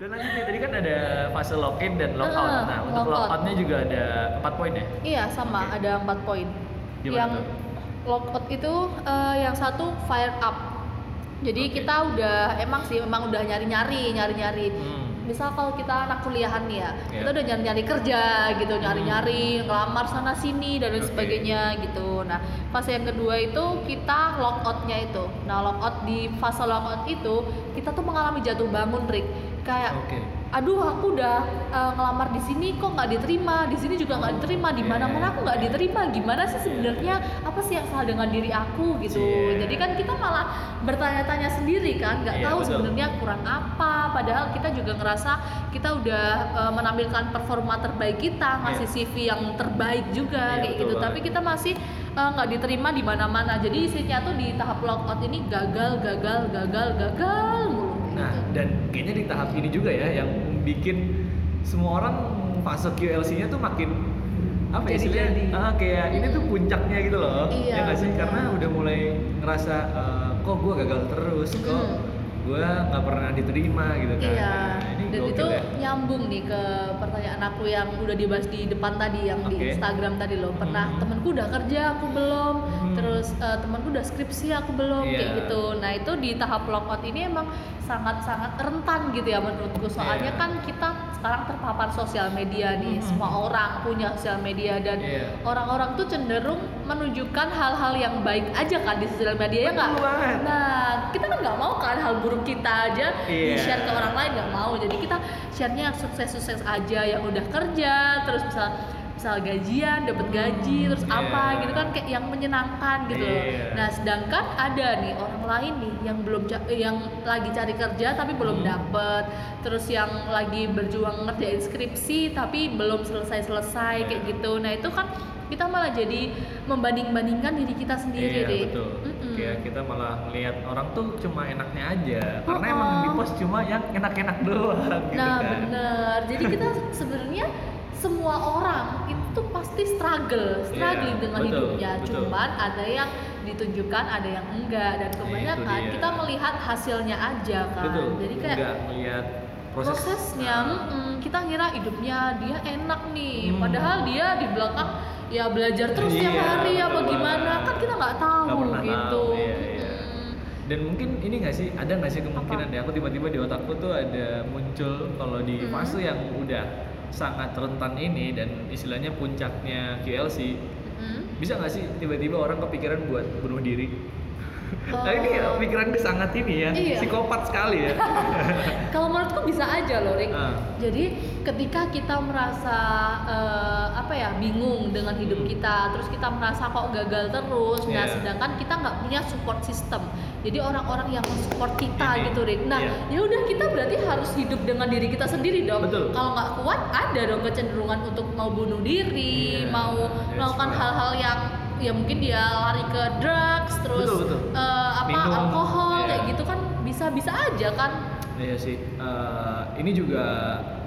Dan lanjut tadi kan ada fase lock-in dan lock-out. Ah, Nah, untuk lock-out. lock-outnya juga ada 4 poin ya? Iya sama Oke. ada empat poin. Gimana yang tuh? lockout itu eh, yang satu fire up. Jadi Oke. kita udah emang sih memang udah nyari-nyari nyari-nyari. Hmm. Misal kalau kita anak kuliahan nih ya, Iya. kita udah nyari-nyari kerja gitu, nyari-nyari ngelamar sana sini dan lain Oke. sebagainya gitu. Nah fase yang kedua itu kita lockoutnya itu. Nah lockout di fase lockout itu kita tuh mengalami jatuh bangun Rick. Kayak Oke. aduh aku udah uh, ngelamar di sini kok nggak diterima di sini juga nggak diterima di Iya, mana mana iya. aku nggak diterima gimana sih sebenarnya apa sih yang salah dengan diri aku gitu Iya. jadi kan kita malah bertanya-tanya sendiri kan nggak Iya, tahu sebenarnya kurang apa padahal kita juga ngerasa kita udah uh, menampilkan performa terbaik kita ngasih Iya. CV yang terbaik juga Iya, kayak gitu banget. tapi kita masih uh, nggak diterima di mana-mana jadi isinya tuh di tahap lockout ini gagal gagal gagal gagal Nah, dan kayaknya di tahap ini juga ya yang bikin semua orang fase QLC-nya tuh makin apa ya istilahnya? Jadi-jadi. Ah, kayak ini tuh puncaknya gitu loh. Iya, ya nggak sih? benar. Karena udah mulai ngerasa eh, kok gue gagal terus, kok Mm. gue nggak pernah diterima gitu kan. Iya, Nah, ini dan itu ya. nyambung nih ke pertanyaan aku yang udah dibahas di depan tadi yang di Oke. Instagram tadi loh. Pernah Hmm. temenku udah kerja, aku belum. Hmm. Terus eh, temenku udah skripsi, aku belum Iya. kayak gitu. Nah itu di tahap lockout ini emang sangat-sangat rentan gitu ya menurutku. Soalnya Iya. kan kita sekarang terpapar sosial media nih, Hmm. semua orang punya sosial media dan Iya. orang-orang tuh cenderung menunjukkan hal-hal yang baik aja kan di sosial media ya nggak? Nah kita kan nggak mau kan hal buruk kita aja di Iya. share ke orang lain nggak mau jadi kita sharenya yang sukses-sukses aja yang udah kerja terus misal misal gajian dapat gaji terus iya. apa gitu kan kayak yang menyenangkan gitu loh Iya. nah sedangkan ada nih orang lain nih yang belum eh, yang lagi cari kerja tapi belum Hmm. dapet terus yang lagi berjuang ngerjain skripsi tapi belum selesai-selesai kayak Iya. gitu nah itu kan kita malah jadi membanding-bandingkan diri kita sendiri Iya Rik. betul. Mm-mm. Kayak kita malah melihat orang tuh cuma enaknya aja. Karena Oh, emang oh. di post cuma yang enak-enak doang gitu Nah kan. bener, jadi kita sebenarnya semua orang itu pasti struggle, struggling Iya, dengan betul, hidupnya. betul. Cuman ada yang ditunjukkan, ada yang enggak, dan kebanyakan dia. kita melihat hasilnya aja kan. Betul. Jadi kayak Nggak melihat proses prosesnya, mm-mm, kita ngira hidupnya dia enak nih, Hmm. padahal dia di belakang ya belajar terus tiap Iya, hari apa betul gimana, kan kita nggak tahu pernah gitu. tahu, iya, iya. Dan mungkin ini nggak sih, ada nggak sih kemungkinan ya aku tiba-tiba di otakku tuh ada muncul kalau di Hmm. fase yang udah sangat rentan ini dan istilahnya puncaknya QLC Mm. bisa nggak sih tiba-tiba orang kepikiran buat bunuh diri? Oh. Nah ini ya, pikiran sangat ini ya, Iya. psikopat sekali ya. Kalau menurutku bisa aja loh, Rick. Ah. Jadi ketika kita merasa eh, apa ya bingung dengan hidup Hmm. kita, terus kita merasa kok gagal terus, nah Iya. sedangkan kita nggak punya support system. Jadi orang-orang yang support kita Ini, gitu, Rick. Nah, iya. ya udah kita berarti harus hidup dengan diri kita sendiri dong. Kalau nggak kuat, ada dong kecenderungan untuk mau bunuh diri, Iya, mau that's melakukan right. hal-hal yang ya mungkin dia lari ke drugs, terus Betul, betul. eh, apa Minum, alkohol iya. kayak gitu kan bisa-bisa aja kan. Iya sih. Eh, ini juga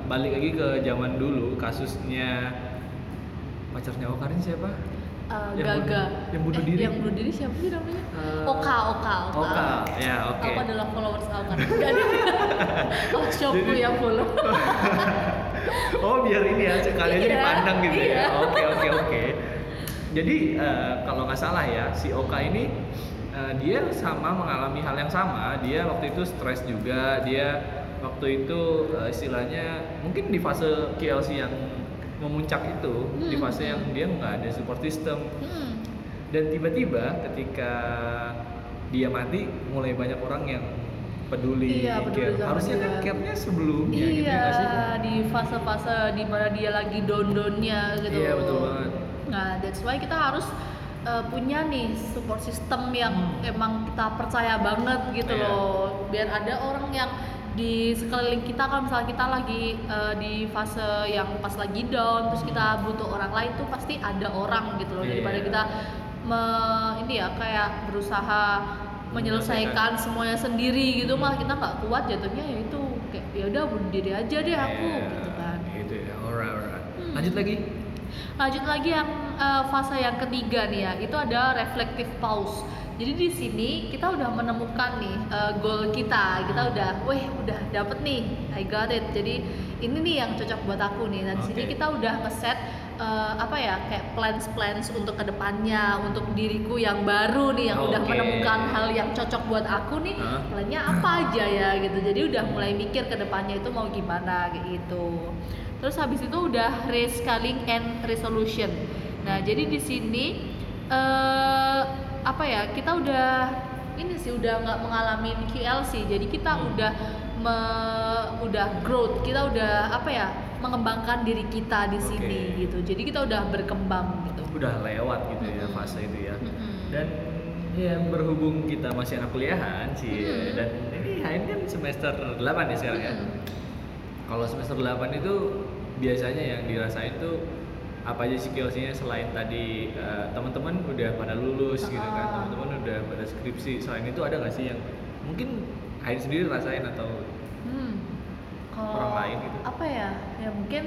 balik lagi ke zaman dulu kasusnya pacarnya Okarin siapa? Uh, Yang Gaga bunuh- yang bunuh Eh, diri. yang bunuh diri siapa sih namanya Eh, Oka Oka Oka Oka. Ya, oke. aku adalah followers Oka Gak ada oh shopku Jadi- yang follow oh biar ini ya sekalian Iya, dipandang gitu iya. ya. Oke oke oke. Jadi eh, kalau nggak salah ya si Oka ini eh, dia sama mengalami hal yang sama. Dia waktu itu stres juga. Dia waktu itu eh, istilahnya mungkin di fase KLC yang memuncak itu, di Hmm, fase yang dia nggak ada support system. hmm. Dan tiba-tiba ketika dia mati, mulai banyak orang yang peduli, Iya, peduli care. Harusnya kan care-nya sebelumnya gitu ya iya sih? di fase-fase di mana dia lagi down-downnya gitu Iya, betul banget. Nah that's why kita harus uh, punya nih support system yang Hmm. emang kita percaya banget gitu Iya. loh biar ada orang yang di sekeliling kita kalau misalnya kita lagi uh, di fase yang pas lagi down terus kita butuh orang lain tuh pasti ada orang gitu loh daripada Iya. kita me- ini ya kayak berusaha menyelesaikan semuanya sendiri gitu malah kita nggak kuat jatuhnya ya itu kayak ya udah bunuh diri aja deh aku Iya, gitu kan Gitu ya, alright, alright. Hmm. Lanjut lagi. lanjut lagi yang eh, fase yang ketiga nih ya itu ada reflective pause Jadi di sini kita udah menemukan nih uh, goal kita. Kita udah, weh, udah dapet nih. I got it. Jadi ini nih yang cocok buat aku nih. Nah, di sini Oke. kita udah ngeset uh, apa ya kayak plans plans untuk ke depannya untuk diriku yang baru nih yang udah Oke. menemukan hal yang cocok buat aku nih Hah? plannya apa aja ya gitu jadi udah mulai mikir ke depannya itu mau gimana gitu terus habis itu udah rescaling and resolution nah jadi di sini eh apa ya kita udah ini sih udah nggak mengalami QLC jadi kita Hmm. udah me- udah growth kita udah apa ya mengembangkan diri kita di sini gitu jadi kita udah berkembang gitu udah lewat gitu ya Mm-mm. fase itu ya Mm-mm. dan ya berhubung kita masih anak kuliahan sih Mm-mm. dan ini Hain kan semester 8 ya sekarang ya Mm-mm. kalau semester 8 itu biasanya yang dirasain tuh apa aja sih KLC-nya selain tadi eh, teman-teman udah pada lulus gitu kan Ah. teman-teman udah pada skripsi selain itu ada nggak sih yang mungkin Hain sendiri rasain atau Hmm. Kalau Orang lain gitu. apa ya? Ya mungkin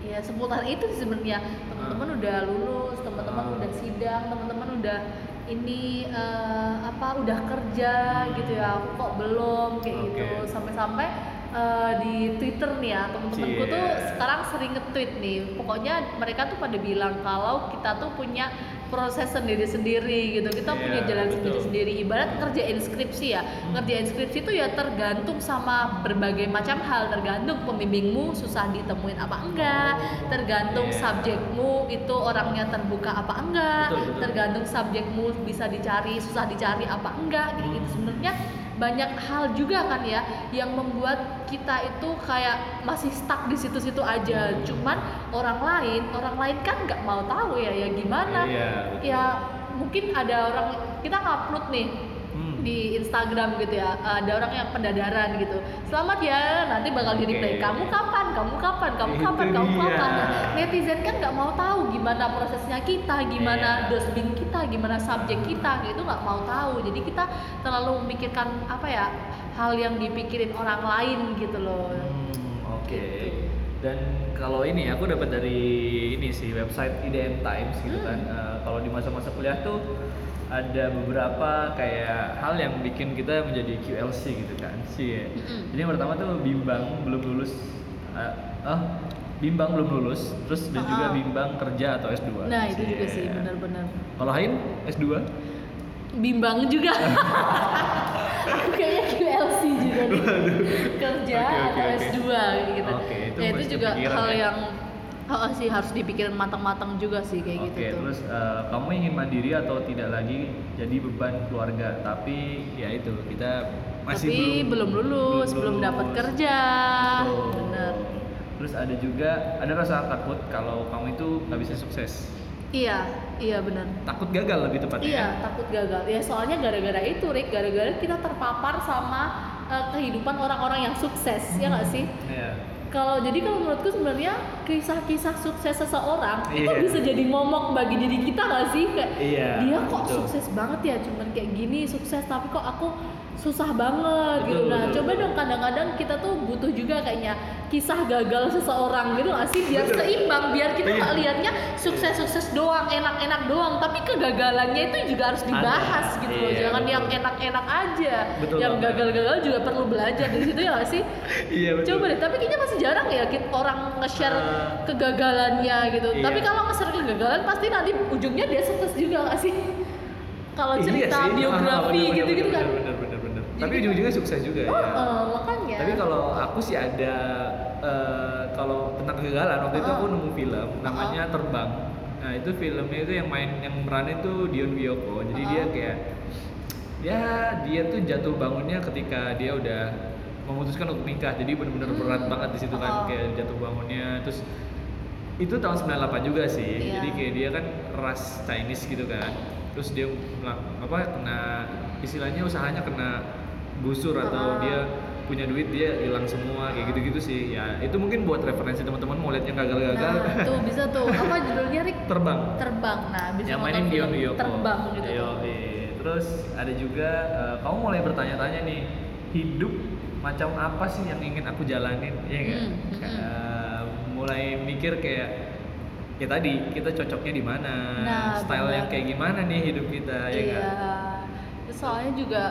ya seputar itu sebenarnya. Teman-teman udah lulus, teman-teman Ah. udah sidang, teman-teman udah ini eh, apa udah kerja gitu ya. Aku kok belum kayak Oke. gitu. Sampai-sampai eh, di Twitter nih ya, teman-temanku tuh Cie. sekarang sering nge-tweet nih. Pokoknya mereka tuh pada bilang kalau kita tuh punya proses sendiri-sendiri gitu. Kita Iya, punya jalan sendiri-sendiri. Ibarat ngerjain skripsi ya. Ngerjain skripsi itu ya tergantung sama berbagai macam hal. Tergantung pembimbingmu susah ditemuin apa enggak. Tergantung Iya. subjekmu itu orangnya terbuka apa enggak. Betul, betul. Tergantung subjekmu bisa dicari susah dicari apa enggak. Kayak gitu Hmm. sebenarnya banyak hal juga kan ya yang membuat kita itu kayak masih stuck di situ-situ aja. Hmm. Cuman orang lain, orang lain kan nggak mau tahu ya ya gimana. Iya, betul. Ya mungkin ada orang kita ngupload nih. Di Instagram gitu ya ada orang yang pendadaran gitu selamat ya nanti bakal di replay kamu kapan kamu kapan kamu Itu kapan kamu dia. kapan Nah, netizen kan nggak mau tahu gimana prosesnya kita gimana Iya. dosbing kita gimana subjek kita gitu nggak mau tahu jadi kita terlalu memikirkan apa ya hal yang dipikirin orang lain gitu loh Hmm, Oke. Gitu. Dan kalau ini aku dapat dari ini sih website IDM Times gitu Hmm. kan. Eh, kalau di masa-masa kuliah tuh ada beberapa kayak hal yang bikin kita menjadi QLC gitu kan sih. Mm-mm. Jadi yang pertama tuh bimbang belum lulus. eh, oh, bimbang belum lulus. Terus dan juga Ah. bimbang kerja atau S2. nah itu juga sih benar-benar Kalau Hain S2? bimbang juga kayaknya QLC juga nih kerja Oke, oke, atau oke. S2 gitu Oke, itu ya itu juga hal ya. yang oh, sih harus dipikirin matang-matang juga sih kayak Oke, gitu tuh terus eh, kamu ingin mandiri atau tidak lagi jadi beban keluarga? Tapi ya itu kita masih tapi belum, lulus belum dapat lulus. kerja Betul. bener Terus ada juga ada rasa takut kalau kamu itu nggak bisa sukses. iya iya bener Takut gagal lebih tepatnya. Iya, ya? takut gagal. Ya soalnya gara-gara itu, Rick, gara-gara kita terpapar sama eh, kehidupan orang-orang yang sukses, ya nggak sih? Iya. Kalau jadi kalau menurutku sebenarnya kisah-kisah sukses seseorang itu Iya. bisa jadi momok bagi diri kita nggak sih? Kayak Iya, dia kok betul. sukses banget ya, cuman kayak gini sukses tapi kok aku susah banget gitu. Betul, Nah, betul, coba betul. dong kadang-kadang kita tuh butuh juga kayaknya kisah gagal seseorang gitu nggak sih? Biar Betul. seimbang, biar kita Iya. nggak lihatnya sukses-sukses doang, enak-enak doang, tapi kegagalannya itu juga harus dibahas Ada. gitu loh. Iya, Jangan betul. yang enak-enak aja. Betul yang gagal-gagal juga perlu belajar dari situ ya nggak sih? Iya betul. Coba deh, tapi kayaknya masih jarang ya kita orang nge-share Eh, kegagalannya gitu. iya. Tapi kalau nge-share kegagalan pasti nanti ujungnya dia sukses juga nggak sih? Kalau Iya cerita sih. biografi Ah, gitu-gitu kan. Bener bener bener. Tapi ujung-ujungnya sukses juga Oh, ya. eh, makanya. Tapi kalau aku sih ada eh, kalau tentang kegagalan waktu itu Ah. aku nemu film namanya Terbang. Nah itu filmnya itu yang main yang meranin itu Dion Wiyoko. Jadi Ah. dia kayak ya dia tuh jatuh bangunnya ketika dia udah memutuskan untuk nikah. Jadi benar-benar Hmm. berat banget di situ kan kayak jatuh bangunnya terus itu tahun 98 juga sih. Iya. Jadi kayak dia kan ras Chinese gitu kan. Terus dia apa kena istilahnya usahanya kena busur atau dia punya duit dia hilang semua kayak gitu-gitu sih. Ya, itu mungkin buat referensi teman-teman mau lihat yang gagal-gagal. Nah, tuh bisa tuh. Apa judulnya Rick? Terbang. Terbang. Nah, bisa yang mainin Dion Wiyoko. Terbang gitu. Yo, tuh. Terus ada juga eh, kamu mulai bertanya-tanya nih, hidup macam apa sih yang ingin aku jalanin? Iya nggak? Hmm, hmm, Eh, mulai mikir kayak ya tadi kita cocoknya di mana, Nah, style yang benar. kayak gimana nih hidup kita ya Iya. nggak? soalnya juga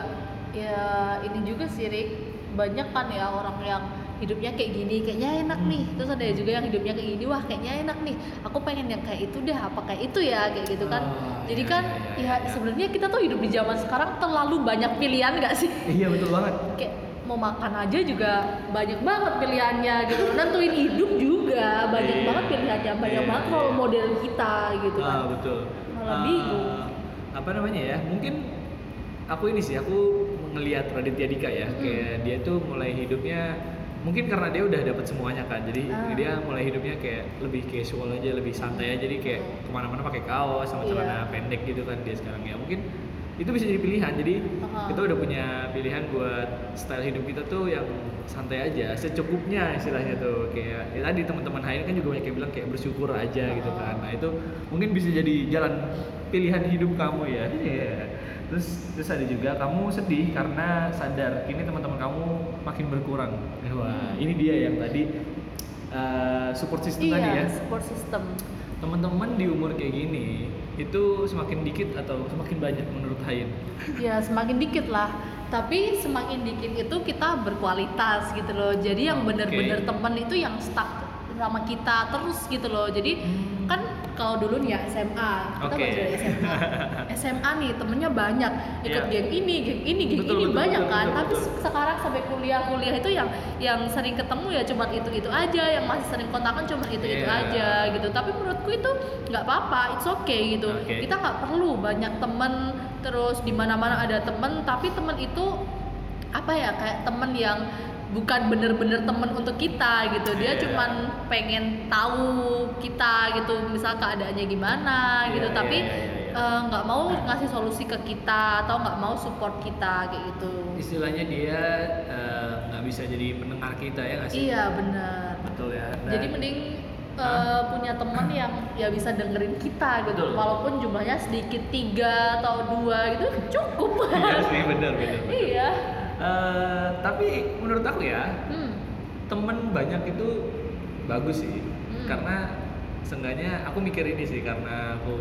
ya ini juga sih Rick. Banyak kan ya orang yang hidupnya kayak gini kayaknya enak nih. Terus ada juga yang hidupnya kayak gini wah kayaknya enak nih. Aku pengen yang kayak itu deh apa kayak itu ya? Kayak gitu kan. Oh, jadi iya, kan iya, ya, iya, iya. sebenarnya kita tuh hidup di zaman sekarang terlalu banyak pilihan gak sih? Iya betul banget. Kayak mau makan aja juga banyak banget pilihannya gitu. Nentuin hidup juga banyak banget pilihannya. Banyak banget role model kita gitu kan. ah betul. Malah Ah, bingung. apa namanya ya? Mungkin aku ini sih aku ngelihat Raditya Dika ya Hmm. kayak dia tuh mulai hidupnya mungkin karena dia udah dapat semuanya kan jadi Ah. dia mulai hidupnya kayak lebih casual aja lebih santai aja jadi kayak ke mana-mana pakai kaos sama Iya. celana pendek gitu kan dia sekarang ya mungkin itu bisa jadi pilihan jadi Ah. kita udah punya pilihan buat style hidup kita tuh yang santai aja secukupnya istilahnya tuh kayak ya tadi teman-teman lain kan juga banyak yang bilang kayak bersyukur aja gitu Ah. kan nah itu mungkin bisa jadi jalan pilihan hidup kamu ya Iya. Terus terus ada juga kamu sedih karena sadar kini teman-teman kamu makin berkurang. Wah Hmm. ini dia yang tadi uh, support system tadi ya. iya support system. Teman-teman di umur kayak gini itu semakin dikit atau semakin banyak menurut Hain? Ya semakin dikit lah. Tapi semakin dikit itu kita berkualitas gitu loh. Jadi yang bener-bener temen itu yang stuck sama kita terus gitu loh. Jadi kan kalau dulu nih ya SMA kita belajar SMA SMA nih temennya banyak. Ikut Iya. geng ini geng ini geng Betul, ini betul, banyak betul, kan. betul, tapi betul. sekarang sampai kuliah kuliah itu yang yang sering ketemu ya cuma itu itu aja. Yang masih sering kontakan cuma itu itu Iya. aja gitu. Tapi menurutku itu nggak apa-apa it's okay gitu. Oke. kita nggak perlu banyak temen terus di mana-mana ada temen. Tapi temen itu apa ya kayak temen yang bukan bener-bener temen untuk kita gitu. Dia Iya. cuman pengen tahu kita gitu misal keadaannya gimana Iya, gitu. Iya, tapi iya, iya, eh, nggak mau ngasih solusi ke kita atau nggak mau support kita kayak gitu. Istilahnya dia eh, nggak bisa jadi pendengar kita ya nggak sih? Iya benar betul ya. Dan- jadi mending Hah? punya teman yang ya bisa dengerin kita gitu. Betul. walaupun jumlahnya sedikit tiga atau dua gitu cukup. Iya sih benar benar benar. iya Eh, tapi menurut aku ya hmm. temen banyak itu bagus sih Hmm. karena seenggaknya aku mikir ini sih karena aku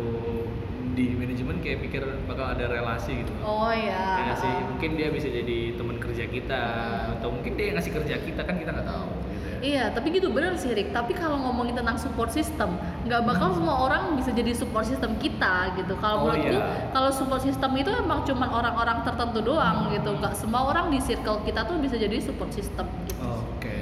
di manajemen kayak pikir bakal ada relasi gitu oh Ya ya sih mungkin dia bisa jadi teman kerja kita Hmm. atau mungkin dia yang ngasih kerja kita kan kita nggak tahu. Iya, tapi gitu bener sih Rick. Tapi kalau ngomongin tentang support system, nggak bakal semua orang bisa jadi support system kita gitu. Oh, Kalau menurutku, iya. kalau support system itu emang cuman orang-orang tertentu doang gitu. Nggak semua orang di circle kita tuh bisa jadi support system gitu. oke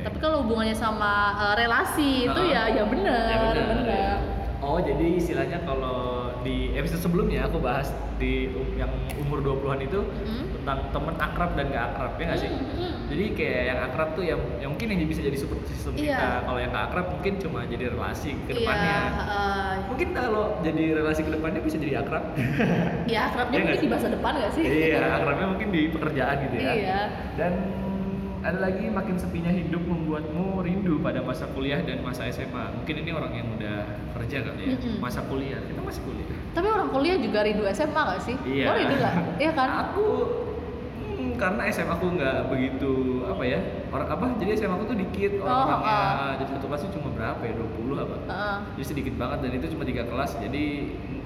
Tapi kalau hubungannya sama uh, relasi itu Ah. ya ya bener, Ya, benar. bener. Oh, jadi istilahnya kalau di episode sebelumnya aku bahas di um- yang umur 20-an itu Hmm. tentang temen akrab dan gak akrab ya nggak sih? Hmm, hmm. Jadi kayak yang akrab tuh yang, yang mungkin yang bisa jadi support system Iya. kita. Kalau yang gak akrab mungkin cuma jadi relasi ke depannya. Iya, uh, Mungkin kalau jadi relasi ke depannya bisa jadi akrab. ya akrabnya Iya mungkin di masa depan gak sih? iya, akrabnya mungkin di pekerjaan gitu ya. Iya. Dan ada lagi makin sepinya hidup membuatmu rindu pada masa kuliah dan masa SMA. Mungkin ini orang yang udah kerja kali ya. Mm-mm. Masa kuliah, kita masih kuliah. Tapi orang kuliah juga rindu SMA gak sih? Iya. Lo rindu gak? Iya kan? Aku hmm, karena SMA aku nggak begitu apa ya orang apa jadi SMA aku tuh dikit Oh, orang-orangnya oh. jadi satu kelas cuma berapa ya 20 apa Heeh. jadi sedikit banget dan itu cuma tiga kelas jadi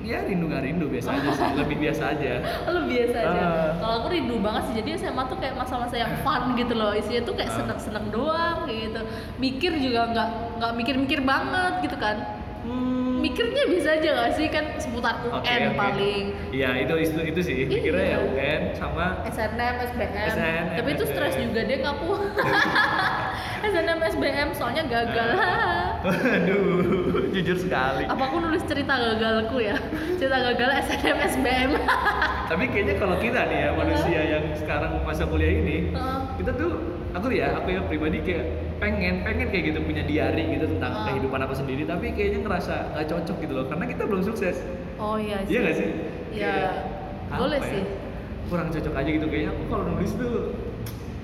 ya rindu nggak rindu biasa aja sih lebih biasa aja lu biasa aja. Ah. Kalau aku rindu banget sih. Jadi SMA tuh kayak masa-masa yang fun gitu loh. Isinya tuh kayak Ah. seneng-seneng doang gitu. Mikir juga nggak nggak mikir-mikir banget gitu kan. Hmm. Mikirnya bisa aja gak sih kan seputar UN Oke, oke. paling. Iya itu itu itu sih mikirnya ya Iya. UN sama SNM, SBM. SNM, Tapi itu stres juga deh ngaku. SNM, SBM soalnya gagal. Waduh, jujur sekali. Apa aku nulis cerita gagalku ya? Cerita gagal SNM, SBM. Tapi kayaknya kalau kita nih ya manusia yang sekarang masa kuliah ini, kita tuh aku ya aku yang pribadi kayak pengen pengen kayak gitu punya diary gitu tentang Ah. kehidupan aku sendiri tapi kayaknya ngerasa nggak cocok gitu loh karena kita belum sukses Oh iya sih. iya nggak sih Iya. Boleh apa ya, sih. kurang cocok aja gitu kayaknya aku kalau nulis tuh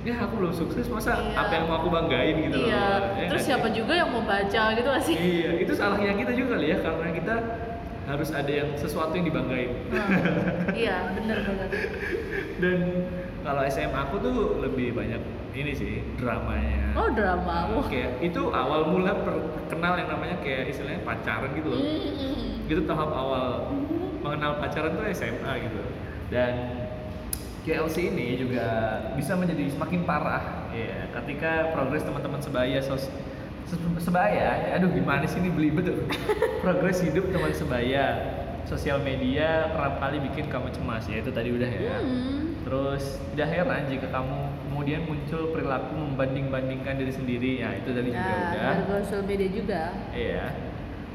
ya aku belum sukses masa Iya. apa yang mau aku banggain gitu loh Iya. Ya Terus siapa sih? juga yang mau baca gitu gak sih? iya itu salahnya kita juga kali ya karena kita harus ada yang sesuatu yang dibanggain Nah, iya, bener-bener. dan kalau SMA aku tuh lebih banyak ini sih dramanya Oh drama. Wah. kayak itu awal mula kenal yang namanya kayak istilahnya pacaran gitu loh Mm-mm. itu tahap awal mengenal pacaran tuh SMA gitu dan QLC ini juga bisa menjadi semakin parah. Ya ketika progres teman-teman sebaya sos se- sebaya? Ya, aduh gimana sih ini beli betul progres hidup teman sebaya. Sosial media kerap kali bikin kamu cemas. Ya itu tadi udah ya. Hmm. terus tidak heran jika kamu kemudian muncul perilaku membanding-bandingkan diri sendiri. Ya itu tadi juga Nah, udah. sosial media juga. Iya.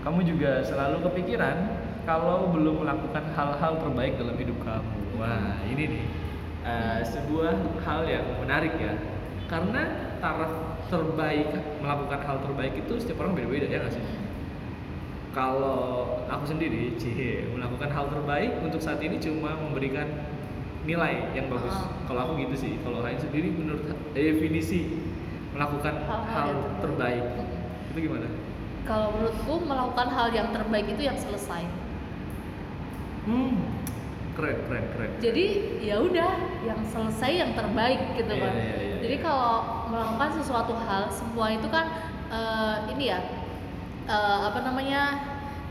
Kamu juga selalu kepikiran kalau belum melakukan hal-hal terbaik dalam hidup kamu. Wah, ini nih eh, sebuah hal yang menarik ya. Karena taraf terbaik melakukan hal terbaik itu setiap orang beda-beda ya nggak sih? Kalau aku sendiri, cie, melakukan hal terbaik untuk saat ini cuma memberikan nilai yang bagus. Oh. Kalau aku gitu sih. Kalau Hain sendiri menurut definisi melakukan hal yang terbaik terbaik. itu gimana? Kalau menurutku melakukan hal yang terbaik itu yang selesai. Hmm, keren, keren, keren. Jadi ya udah, yang selesai yang terbaik gitu Iya, kan. iya, iya, Jadi iya. kalau melakukan sesuatu hal, semua itu kan eh, ini ya eh, apa namanya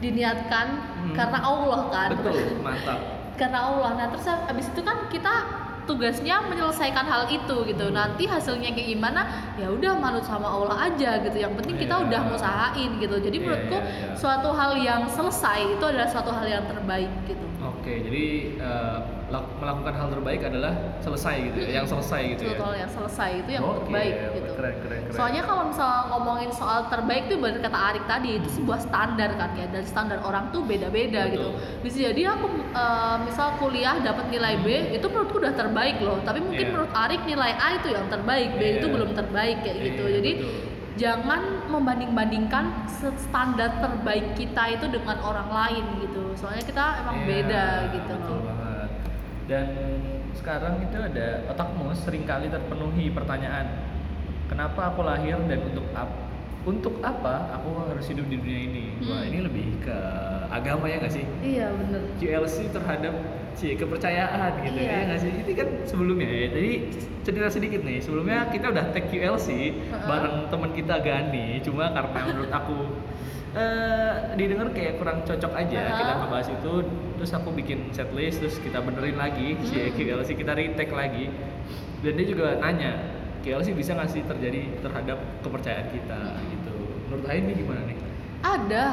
diniatkan Hmm. karena Allah kan. Betul, mantap. karena Allah. Nah terus abis itu kan kita tugasnya menyelesaikan hal itu gitu. Nanti hasilnya kayak gimana ya udah manut sama Allah aja gitu. Yang penting kita Iya. udah ngusahain gitu. Jadi Iya, menurutku iya, iya. suatu hal yang selesai itu adalah suatu hal yang terbaik gitu. Oke, jadi lak- melakukan hal terbaik adalah selesai gitu ya, yang selesai gitu ya. Suatu hal yang selesai itu yang Oke, terbaik gitu. Keren, keren, keren. Soalnya kalau misal ngomongin soal terbaik tuh bener kata Arik tadi itu sebuah standar kan ya dan standar orang tuh beda-beda Betul. gitu. Bisa jadi aku eh, misal kuliah dapat nilai B itu menurutku udah terbaik loh, tapi mungkin Iya. menurut Arik nilai A itu yang terbaik, B itu Iya. belum terbaik kayak gitu. Iya, Jadi betul. Jangan membanding-bandingkan standar terbaik kita itu dengan orang lain gitu. Soalnya kita emang Iya, beda gitu betul loh. banget. Dan sekarang itu ada otakmu sering kali terpenuhi pertanyaan, kenapa aku lahir dan untuk apa? Untuk apa aku harus hidup di dunia ini? Wah Hmm. ini lebih ke agama ya nggak sih? Iya bener. QLC terhadap cie kepercayaan gitu Iya. ya nggak sih ini kan sebelumnya ya jadi cerita sedikit nih sebelumnya kita udah tag QLC Heeh. bareng teman kita Gani cuma karena menurut aku eh didengar kayak kurang cocok aja Heeh. kita ngebahas itu terus aku bikin setlist terus kita benerin lagi si Hmm. QLC kita retake lagi dan dia juga nanya QLC bisa nggak sih terjadi terhadap kepercayaan kita gitu menurut Ain ini gimana nih Ada.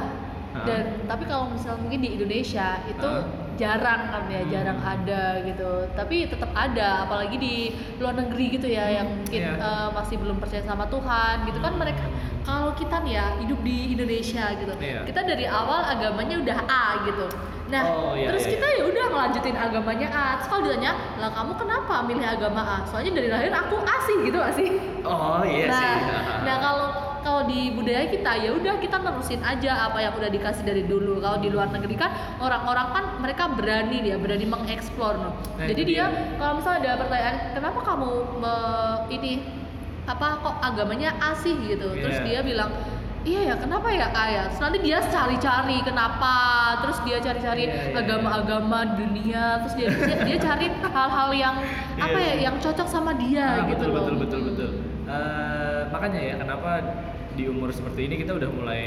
Dan tapi kalau misal mungkin di Indonesia itu Hah? Jarang kan ya, Hmm. jarang ada gitu. Tapi tetap ada, apalagi di luar negeri gitu ya, yang mungkin iya. eh, masih belum percaya sama Tuhan gitu kan mereka. Kalau kita nih ya hidup di Indonesia gitu, Iya. kita dari awal agamanya udah A gitu. Nah, Oh, iya, terus iya, kita ya udah ngelanjutin agamanya A. Terus kalau ditanya, lah kamu kenapa milih agama A? Soalnya dari lahir aku A sih gitu gak sih? oh iya nah, sih nah kalau kalau di budaya kita ya udah kita nerusin aja apa yang udah dikasih dari dulu. Kalau di luar negeri kan orang-orang kan mereka berani dia berani mengeksplor no. Nah, Jadi dia kalau misalnya ada pertanyaan kenapa kamu me- ini apa kok agamanya A sih gitu. Terus Iya. dia bilang Iya ya, kenapa ya A ya? Terus nanti dia cari-cari kenapa, terus dia cari-cari Iya, iya, agama-agama dunia, terus dia dia, dia cari hal-hal yang apa Iya. ya, yang cocok sama dia Ah, gitu betul, loh. betul betul betul Eh, makanya ya kenapa di umur seperti ini kita udah mulai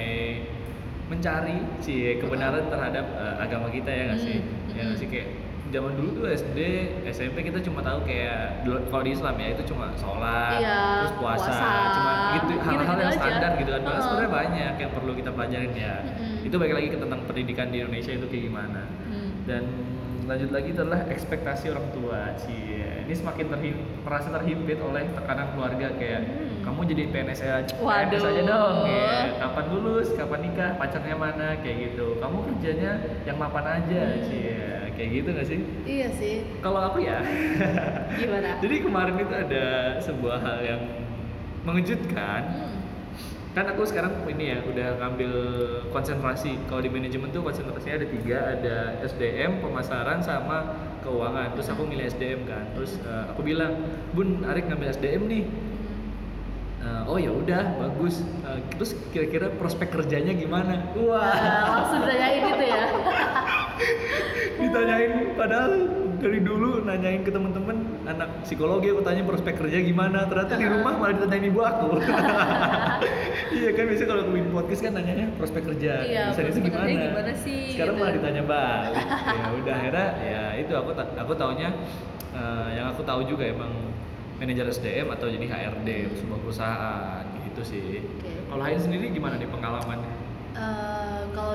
mencari sih kebenaran terhadap eh, agama kita ya nggak sih Hmm, ya nggak hmm. sih kayak zaman dulu tuh SD SMP kita cuma tahu kayak kalau di Islam ya itu cuma sholat Iya, terus puasa, puasa, cuma gitu hal-hal yang aja. standar gitu kan Heeh. sebenarnya banyak yang perlu kita pelajarin ya Mm-mm. itu balik lagi ke tentang pendidikan di Indonesia itu kayak gimana Hmm. dan lanjut lagi adalah ekspektasi orang tua cie ini semakin terhim, merasa terhimpit oleh tekanan keluarga kayak Hmm. kamu jadi PNS aja Waduh. PNS aja dong ya kapan lulus kapan nikah pacarnya mana kayak gitu kamu kerjanya yang mapan aja Hmm. cie kayak gitu gak sih Iya sih. kalau aku ya Gimana? jadi kemarin itu ada sebuah hal yang mengejutkan Hmm. Kan aku sekarang ini ya udah ngambil konsentrasi. Kalau di manajemen tuh konsentrasinya ada tiga ada SDM pemasaran sama keuangan. Terus aku milih SDM kan. Terus eh, aku bilang bun Arik ngambil SDM nih. Eh, oh ya udah bagus. Eh, terus kira-kira prospek kerjanya gimana? Wah Nah, langsung ditanyain gitu ya. ditanyain padahal dari dulu nanyain ke temen-temen anak psikologi aku tanya prospek kerja gimana? Ternyata di rumah malah ditanyain ibu aku. Iya kan biasanya kalau bikin podcast kan nanyanya prospek kerja. Iya, bisa itu gimana? gimana sih, sekarang gitu. malah ditanya balik. Ya udah akhirnya ya itu aku ta- aku taunya eh, yang aku tahu juga emang manajer SDM atau jadi HRD sebuah perusahaan gitu sih. Oke. kalau Hain sendiri gimana nih pengalamannya? Eh,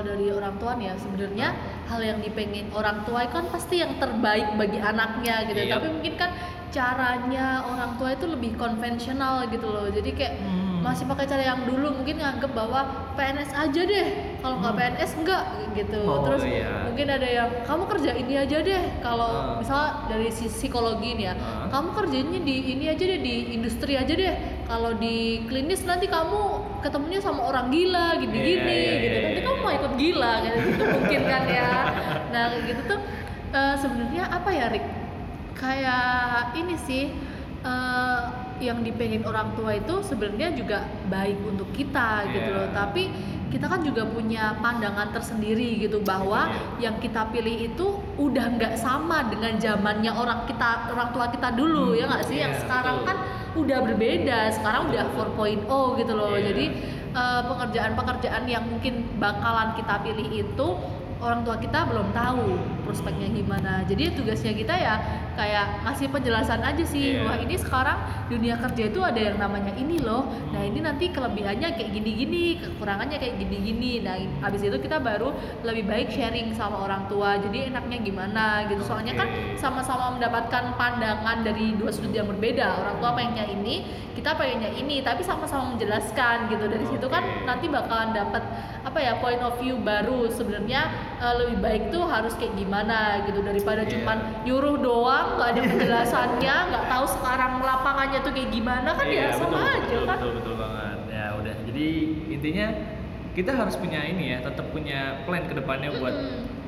kalau dari orang tua nih ya sebenarnya hal yang dipengin orang tua kan pasti yang terbaik bagi anaknya gitu Iya. tapi mungkin kan caranya orang tua itu lebih konvensional gitu loh jadi kayak Hmm. masih pakai cara yang dulu mungkin nganggep bahwa PNS aja deh kalau nggak Hmm. PNS enggak gitu Oh, terus iya. mungkin ada yang kamu kerja ini aja deh kalau Ah. misalnya dari sisi psikologi nih ya Ah. kamu kerjanya di ini aja deh di industri aja deh kalau di klinis nanti kamu ketemunya sama orang gila gini-gini Iya, iya, gitu iya, nanti iya. kamu mau ikut gila kayak gitu mungkin kan ya nah gitu tuh eh, sebenarnya apa ya Rick kayak ini sih eh, yang dipengen orang tua itu sebenarnya juga baik untuk kita gitu Iya. loh tapi kita kan juga punya pandangan tersendiri gitu bahwa Iya. yang kita pilih itu udah nggak sama dengan zamannya orang kita orang tua kita dulu Hmm, ya nggak sih yang iya, sekarang betul. kan udah berbeda sekarang udah Betul, 4.0 gitu loh Iya. jadi eh, pekerjaan-pekerjaan yang mungkin bakalan kita pilih itu orang tua kita belum tahu prospeknya gimana. Jadi tugasnya kita ya kayak ngasih penjelasan aja sih Iya. wah ini sekarang dunia kerja itu ada yang namanya ini loh. Nah ini nanti kelebihannya kayak gini-gini kekurangannya kayak gini-gini. Nah habis itu kita baru lebih baik sharing sama orang tua jadi enaknya gimana? Gitu. Soalnya kan sama-sama mendapatkan pandangan dari dua sudut yang berbeda. Orang tua pengennya ini kita pengennya ini. Tapi sama-sama menjelaskan gitu. Dari situ kan nanti bakalan dapat apa ya point of view baru. Sebenarnya eh, lebih baik tuh harus kayak gimana gitu daripada Iya. cuman nyuruh doang nggak ada penjelasannya nggak tahu sekarang lapangannya tuh kayak gimana kan ya Iya, sama betul, aja betul, kan betul betul banget ya udah jadi intinya kita harus punya ini ya tetap punya plan ke depannya buat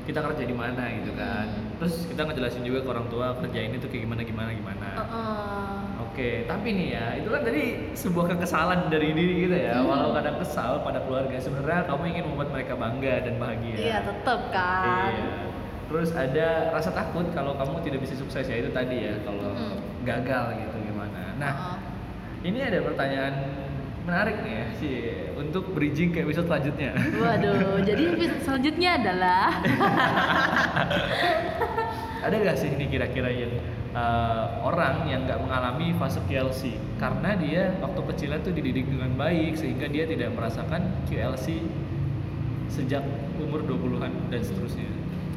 kita kerja di mana gitu kan Mm. terus kita ngejelasin juga ke orang tua kerja ini tuh kayak gimana gimana gimana Heeh. Oke, tapi nih ya, itu kan tadi sebuah kekesalan dari diri kita ya. Hmm. Walau kadang kesal pada keluarga, sebenarnya kamu ingin membuat mereka bangga dan bahagia. iya tetep kan Iya. Terus ada rasa takut kalau kamu tidak bisa sukses ya itu tadi ya, kalau Mm. gagal gitu gimana. Nah, Heeh. ini ada pertanyaan menarik nih ya sih untuk bridging ke episode selanjutnya. waduh jadi episode selanjutnya adalah ada gak sih ini kira-kira yang eh, orang yang nggak mengalami fase QLC karena dia waktu kecilnya tuh dididik dengan baik sehingga dia tidak merasakan QLC sejak umur 20-an dan seterusnya.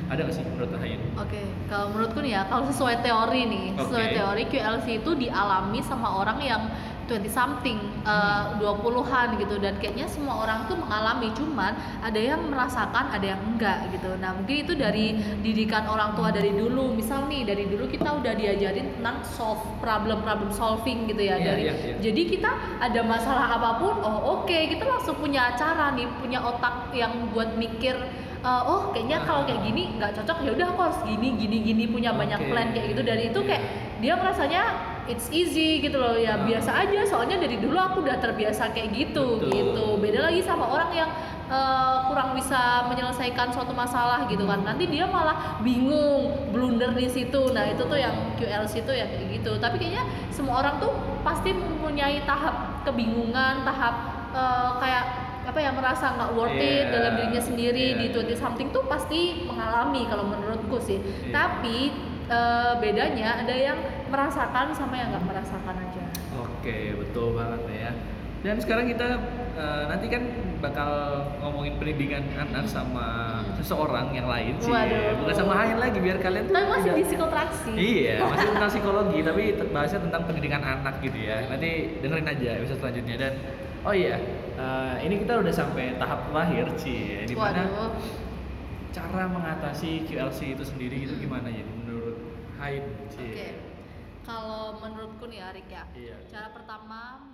Ada gak sih menurut Hayin? Oke, kalau menurutku nih ya, kalau sesuai teori nih, sesuai Oke. teori QLC itu dialami sama orang yang 20 something, eh, 20-an gitu dan kayaknya semua orang tuh mengalami cuman ada yang merasakan, ada yang enggak gitu. Nah, mungkin itu dari didikan orang tua dari dulu. Misal nih, dari dulu kita udah diajarin tentang solve problem-problem solving gitu ya Iya, dari iya, iya. jadi kita ada masalah apa pun, oh oke, kita langsung punya cara nih, punya otak yang buat mikir, eh, oh kayaknya kalau kayak gini nggak cocok, ya udah aku harus gini, gini, gini, punya banyak Oke. plan kayak gitu. Dari itu Iya. kayak dia ngerasanya it's easy gitu loh, ya Ah. biasa aja. Soalnya dari dulu aku udah terbiasa kayak gitu, Betul. gitu. Beda lagi sama orang yang eh, kurang bisa menyelesaikan suatu masalah gitu kan. Nanti dia malah bingung, blunder di situ. Nah itu tuh yang QLC itu ya kayak gitu. Tapi kayaknya semua orang tuh pasti mempunyai tahap kebingungan, tahap eh, kayak apa ya merasa nggak worth it Iya, dalam dirinya sendiri iya, di iya. 20 something tuh pasti mengalami kalau menurutku sih. Iya. Tapi eh, bedanya ada yang merasakan sama yang nggak merasakan aja. Oke, betul banget ya. Dan sekarang kita eh, nanti kan bakal ngomongin pendidikan anak sama seseorang yang lain sih, Waduh. bukan sama Hayin lagi biar kalian tuh Tapi masih tidak- di psikotraksi. Iya, masih tentang psikologi, tapi bahasnya tentang pendidikan anak gitu ya. Nanti dengerin aja episode selanjutnya dan oh iya, eh, ini kita udah sampai tahap terakhir sih, di mana cara mengatasi QLC itu sendiri itu gimana ya menurut Haid Oke. sih? Kalau menurutku nih Arik ya, Iya. cara pertama